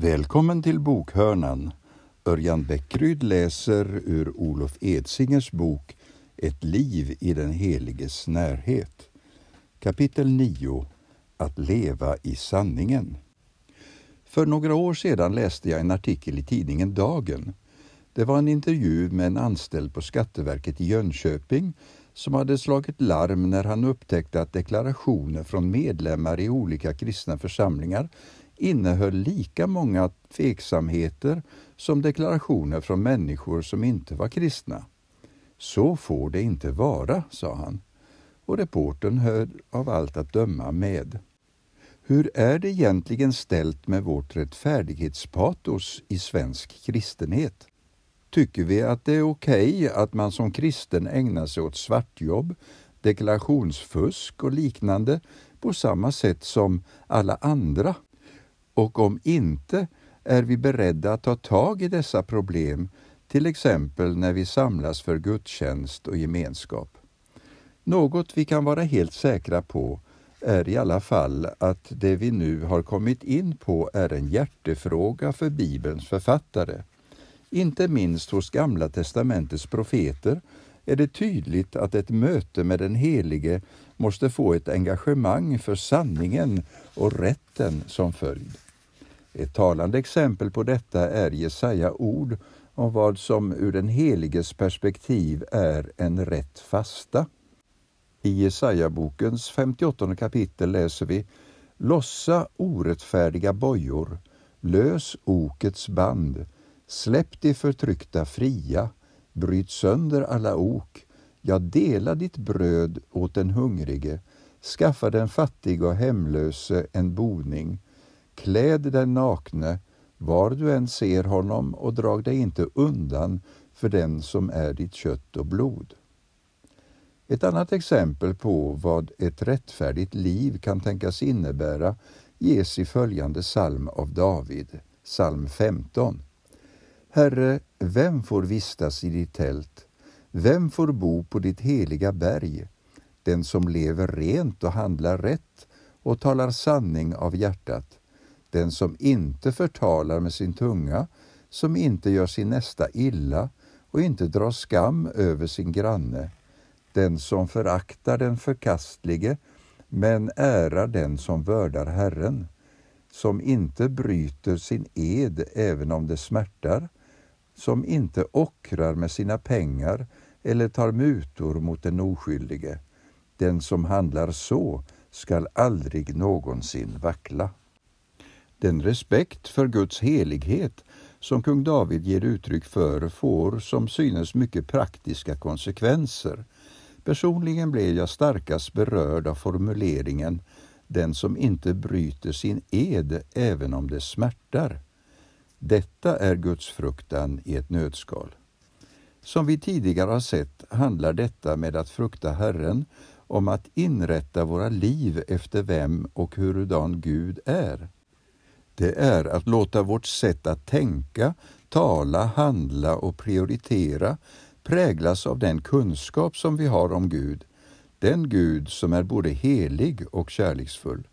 Välkommen till bokhörnan. Örjan Bäckryd läser ur Olof Edsingers bok Ett liv i den heliges närhet. Kapitel 9 Att leva i sanningen. För några år sedan läste jag en artikel i tidningen Dagen. Det var en intervju med en anställd på Skatteverket i Jönköping som hade slagit larm när han upptäckte att deklarationer från medlemmar i olika kristna församlingar innehöll lika många tveksamheter som deklarationer från människor som inte var kristna. Så får det inte vara, sa han. Och reportern höll av allt att döma med. Hur är det egentligen ställt med vårt rättfärdighetspatos i svensk kristenhet? Tycker vi att det är okej okay att man som kristen ägnar sig åt svartjobb, deklarationsfusk och liknande på samma sätt som alla andra? Och om inte, är vi beredda att ta tag i dessa problem, till exempel när vi samlas för gudstjänst och gemenskap? Något vi kan vara helt säkra på är i alla fall att det vi nu har kommit in på är en hjärtefråga för Bibelns författare. Inte minst hos Gamla testamentets profeter är det tydligt att ett möte med den Helige måste få ett engagemang för sanningen och rätten som följd. Ett talande exempel på detta är Jesaja ord om vad som ur den heliges perspektiv är en rätt fasta. I Jesaja-bokens 58 kapitel läser vi Lossa orättfärdiga bojor, lös okets band, släpp de förtryckta fria, bryt sönder alla ok, ja, dela ditt bröd åt den hungrige, skaffa den fattige och hemlöse en boning, kläd den nakne, var du än ser honom och drag dig inte undan för den som är ditt kött och blod. Ett annat exempel på vad ett rättfärdigt liv kan tänkas innebära ges i följande psalm av David, psalm 15. Herre, vem får vistas i ditt tält? Vem får bo på ditt heliga berg? Den som lever rent och handlar rätt och talar sanning av hjärtat. Den som inte förtalar med sin tunga, som inte gör sin nästa illa och inte drar skam över sin granne den som föraktar den förkastlige, men ärar den som vördar Herren, som inte bryter sin ed även om det smärtar, som inte ockrar med sina pengar eller tar mutor mot den oskyldige. Den som handlar så skall aldrig någonsin vackla. Den respekt för Guds helighet som kung David ger uttryck för får som synes mycket praktiska konsekvenser. Personligen blev jag starkast berörd av formuleringen den som inte bryter sin ed även om det smärtar. Detta är Guds fruktan i ett nötskal. Som vi tidigare har sett handlar detta med att frukta Herren om att inrätta våra liv efter vem och hurudan Gud är. Det är att låta vårt sätt att tänka, tala, handla och prioritera präglas av den kunskap som vi har om Gud, den Gud som är både helig och kärleksfull.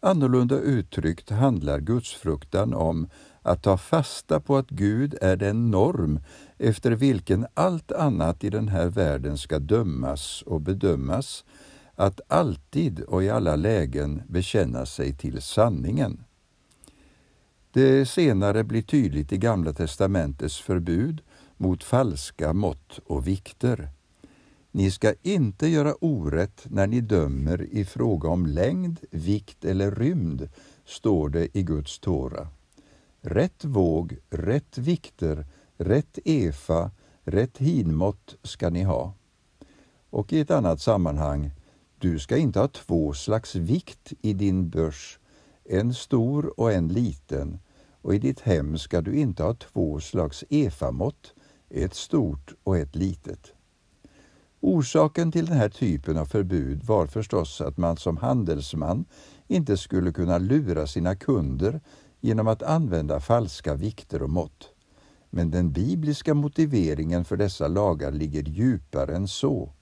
Annorlunda uttryckt handlar gudsfruktan om att ta fasta på att Gud är den norm efter vilken allt annat i den här världen ska dömas och bedömas, att alltid och i alla lägen bekänna sig till sanningen. Det senare blir tydligt i Gamla testamentets förbud mot falska mått och vikter. Ni ska inte göra orätt när ni dömer i fråga om längd, vikt eller rymd, står det i Guds Tora. Rätt våg, rätt vikter, rätt efa, rätt hinmått ska ni ha. Och i ett annat sammanhang, du ska inte ha två slags vikt i din börs, en stor och en liten, och i ditt hem ska du inte ha två slags efamått, ett stort och ett litet. Orsaken till den här typen av förbud var förstås att man som handelsman inte skulle kunna lura sina kunder genom att använda falska vikter och mått. Men den bibliska motiveringen för dessa lagar ligger djupare än så.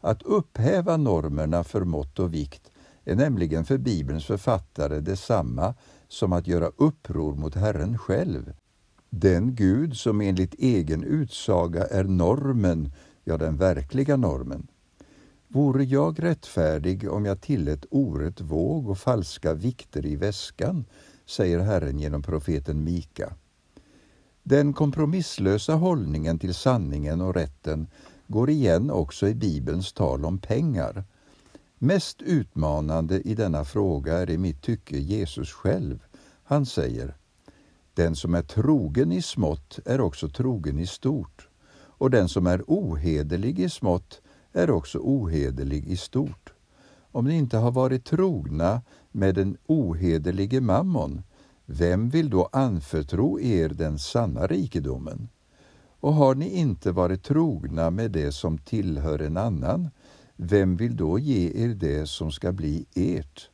Att upphäva normerna för mått och vikt är nämligen för Bibelns författare detsamma som att göra uppror mot Herren själv. Den Gud som enligt egen utsaga är normen, ja den verkliga normen. Vore jag rättfärdig om jag tillät orätt våg och falska vikter i väskan, säger Herren genom profeten Mika. Den kompromisslösa hållningen till sanningen och rätten går igen också i Bibelns tal om pengar. Mest utmanande i denna fråga är i mitt tycke Jesus själv. Han säger Den som är trogen i smått är också trogen i stort och den som är ohederlig i smått är också ohederlig i stort. Om ni inte har varit trogna med den ohederlige mammon, vem vill då anförtro er den sanna rikedomen? Och har ni inte varit trogna med det som tillhör en annan, vem vill då ge er det som ska bli ert?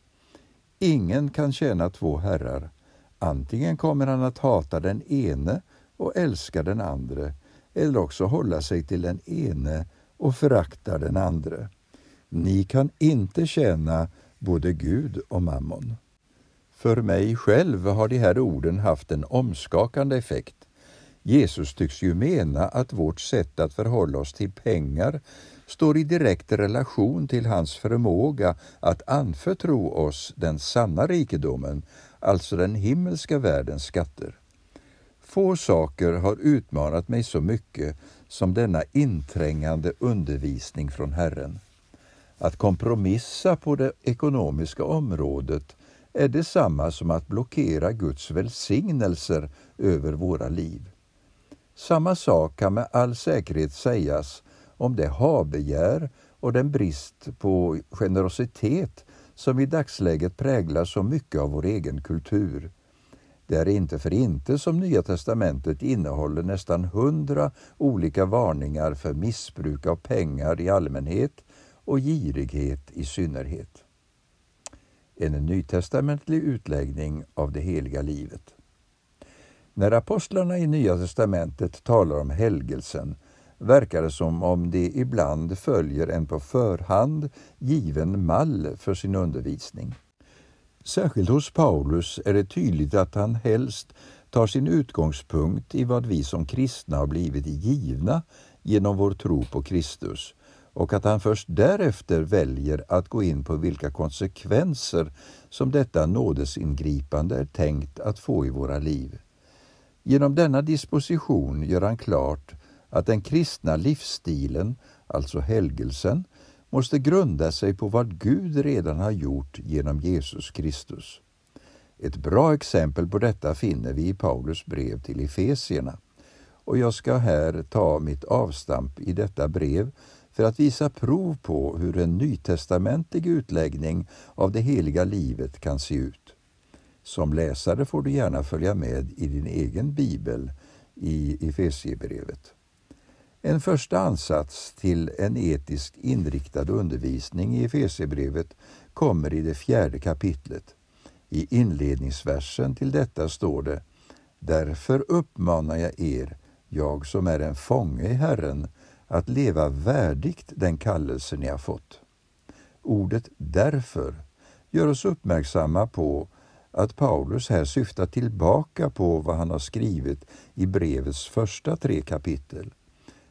Ingen kan tjäna två herrar. Antingen kommer han att hata den ene och älska den andre, eller också hålla sig till den ene och förakta den andre. Ni kan inte tjäna både Gud och mammon. För mig själv har de här orden haft en omskakande effekt. Jesus tycks ju mena att vårt sätt att förhålla oss till pengar står i direkt relation till hans förmåga att anförtro oss den sanna rikedomen, alltså den himmelska världens skatter. Få saker har utmanat mig så mycket som denna inträngande undervisning från Herren. Att kompromissa på det ekonomiska området är detsamma som att blockera Guds välsignelser över våra liv. Samma sak kan med all säkerhet sägas om det habegär och den brist på generositet som i dagsläget präglar så mycket av vår egen kultur. Det är inte för inte som Nya testamentet innehåller nästan hundra olika varningar för missbruk av pengar i allmänhet och girighet i synnerhet. En nytestamentlig utläggning av det heliga livet. När apostlarna i Nya testamentet talar om helgelsen verkar det som om de ibland följer en på förhand given mall för sin undervisning. Särskilt hos Paulus är det tydligt att han helst tar sin utgångspunkt i vad vi som kristna har blivit givna genom vår tro på Kristus och att han först därefter väljer att gå in på vilka konsekvenser som detta nådesingripande är tänkt att få i våra liv. Genom denna disposition gör han klart att den kristna livsstilen, alltså helgelsen, måste grunda sig på vad Gud redan har gjort genom Jesus Kristus. Ett bra exempel på detta finner vi i Paulus brev till Efesierna. Och jag ska här ta mitt avstamp i detta brev för att visa prov på hur en nytestamentlig utläggning av det heliga livet kan se ut. Som läsare får du gärna följa med i din egen bibel i Efesiebrevet. En första ansats till en etiskt inriktad undervisning i Efesierbrevet kommer i det fjärde kapitlet. I inledningsversen till detta står det Därför uppmanar jag er, jag som är en fånge i Herren, att leva värdigt den kallelse ni har fått. Ordet därför gör oss uppmärksamma på att Paulus här syftar tillbaka på vad han har skrivit i brevets första tre kapitel.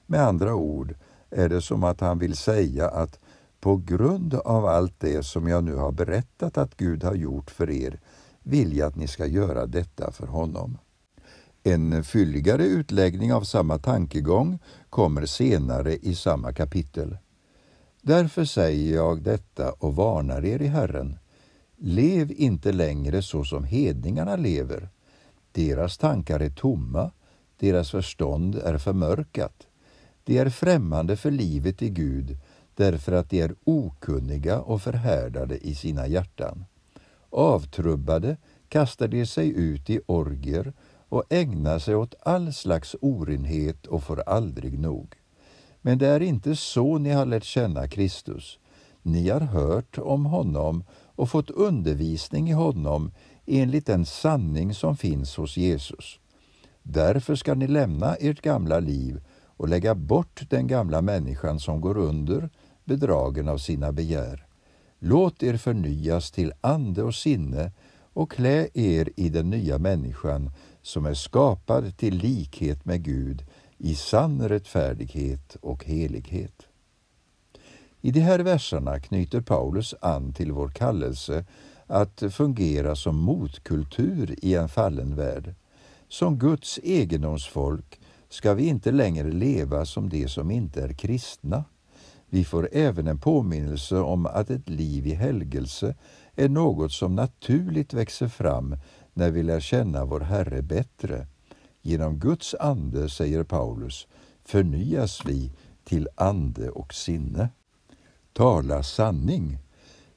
Med andra ord är det som att han vill säga att på grund av allt det som jag nu har berättat att Gud har gjort för er vill jag att ni ska göra detta för honom. En fylligare utläggning av samma tankegång kommer senare i samma kapitel. Därför säger jag detta och varnar er i Herren. Lev inte längre så som hedningarna lever. Deras tankar är tomma, deras förstånd är förmörkat. De är främmande för livet i Gud därför att de är okunniga och förhärdade i sina hjärtan. Avtrubbade kastar de sig ut i orgier och ägnar sig åt all slags orenhet och får aldrig nog. Men det är inte så ni har lärt känna Kristus. Ni har hört om honom och fått undervisning i honom enligt den sanning som finns hos Jesus. Därför ska ni lämna ert gamla liv och lägga bort den gamla människan som går under, bedragen av sina begär. Låt er förnyas till ande och sinne och klä er i den nya människan som är skapad till likhet med Gud i sann rättfärdighet och helighet. I de här verserna knyter Paulus an till vår kallelse att fungera som motkultur i en fallen värld. Som Guds egendomsfolk ska vi inte längre leva som de som inte är kristna. Vi får även en påminnelse om att ett liv i helgelse är något som naturligt växer fram när vi lär känna vår Herre bättre. Genom Guds ande, säger Paulus, förnyas vi till ande och sinne. Tala sanning.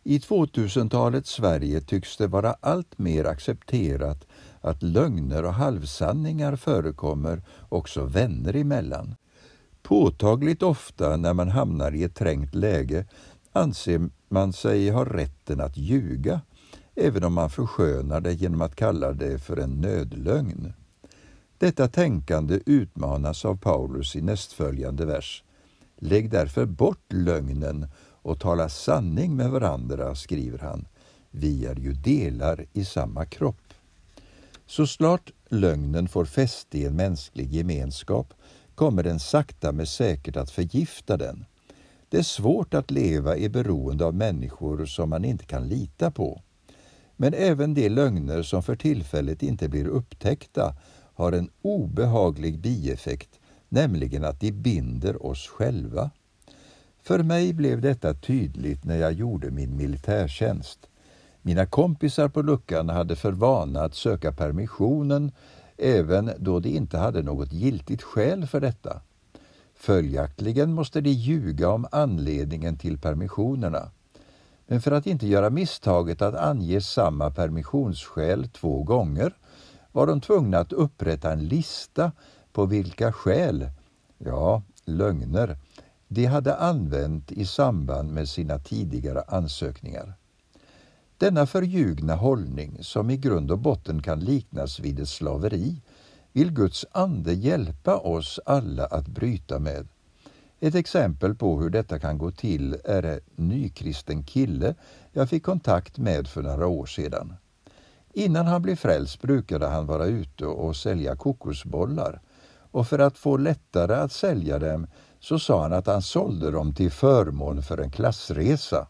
I 2000-talets Sverige tycks det vara allt mer accepterat att lögner och halvsanningar förekommer också vänner emellan. Påtagligt ofta när man hamnar i ett trängt läge anser man sig ha rätten att ljuga, även om man förskönar det genom att kalla det för en nödlögn. Detta tänkande utmanas av Paulus i nästföljande vers. Lägg därför bort lögnen och tala sanning med varandra, skriver han. Vi är ju delar i samma kropp. Så snart lögnen får fäste i en mänsklig gemenskap kommer den sakta men säkert att förgifta den. Det är svårt att leva i beroende av människor som man inte kan lita på. Men även de lögner som för tillfället inte blir upptäckta har en obehaglig bieffekt, nämligen att de binder oss själva. För mig blev detta tydligt när jag gjorde min militärtjänst. Mina kompisar på luckan hade för vana att söka permissionen även då de inte hade något giltigt skäl för detta. Följaktligen måste de ljuga om anledningen till permissionerna. Men för att inte göra misstaget att ange samma permissionsskäl två gånger var de tvungna att upprätta en lista på vilka skäl, ja, lögner, de hade använt i samband med sina tidigare ansökningar. Denna förljugna hållning, som i grund och botten kan liknas vid ett slaveri, vill Guds ande hjälpa oss alla att bryta med. Ett exempel på hur detta kan gå till är en nykristen kille jag fick kontakt med för några år sedan. Innan han blev frälst brukade han vara ute och sälja kokosbollar och för att få lättare att sälja dem så sa han att han sålde dem till förmån för en klassresa.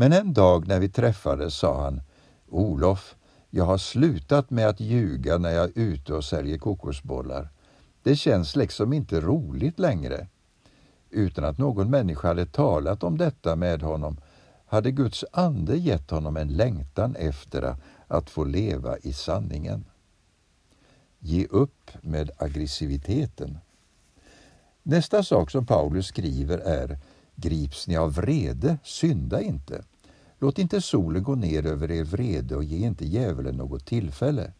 Men en dag när vi träffades sa han Olof, jag har slutat med att ljuga när jag är ute och säljer kokosbollar. Det känns liksom inte roligt längre. Utan att någon människa hade talat om detta med honom hade Guds ande gett honom en längtan efter att få leva i sanningen. Ge upp med aggressiviteten. Nästa sak som Paulus skriver är Grips ni av vrede, synda inte. Låt inte solen gå ner över er vrede och ge inte djävulen något tillfälle.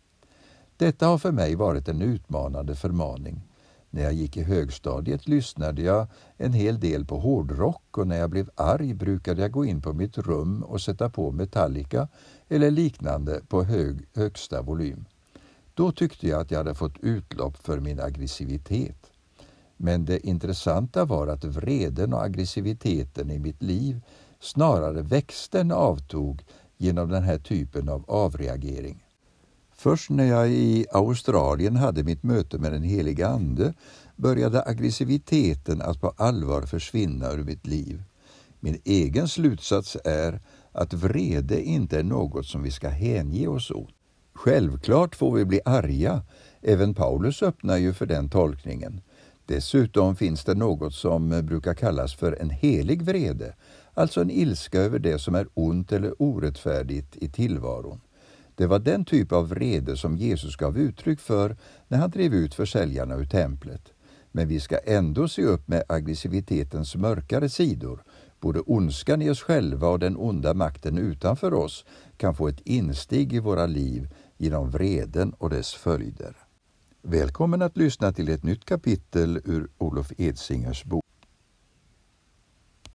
Detta har för mig varit en utmanande förmaning. När jag gick i högstadiet lyssnade jag en hel del på hårdrock och när jag blev arg brukade jag gå in på mitt rum och sätta på Metallica eller liknande på hög, högsta volym. Då tyckte jag att jag hade fått utlopp för min aggressivitet. Men det intressanta var att vreden och aggressiviteten i mitt liv snarare växte än avtog genom den här typen av avreagering. Först när jag i Australien hade mitt möte med den heliga Ande började aggressiviteten att på allvar försvinna ur mitt liv. Min egen slutsats är att vrede inte är något som vi ska hänge oss åt. Självklart får vi bli arga. Även Paulus öppnar ju för den tolkningen. Dessutom finns det något som eh, brukar kallas för en helig vrede, alltså en ilska över det som är ont eller orättfärdigt i tillvaron. Det var den typ av vrede som Jesus gav uttryck för när han drev ut försäljarna ur templet. Men vi ska ändå se upp med aggressivitetens mörkare sidor. Både ondskan i oss själva och den onda makten utanför oss kan få ett insteg i våra liv genom vreden och dess följder. Välkommen att lyssna till ett nytt kapitel ur Olof Edsingers bok.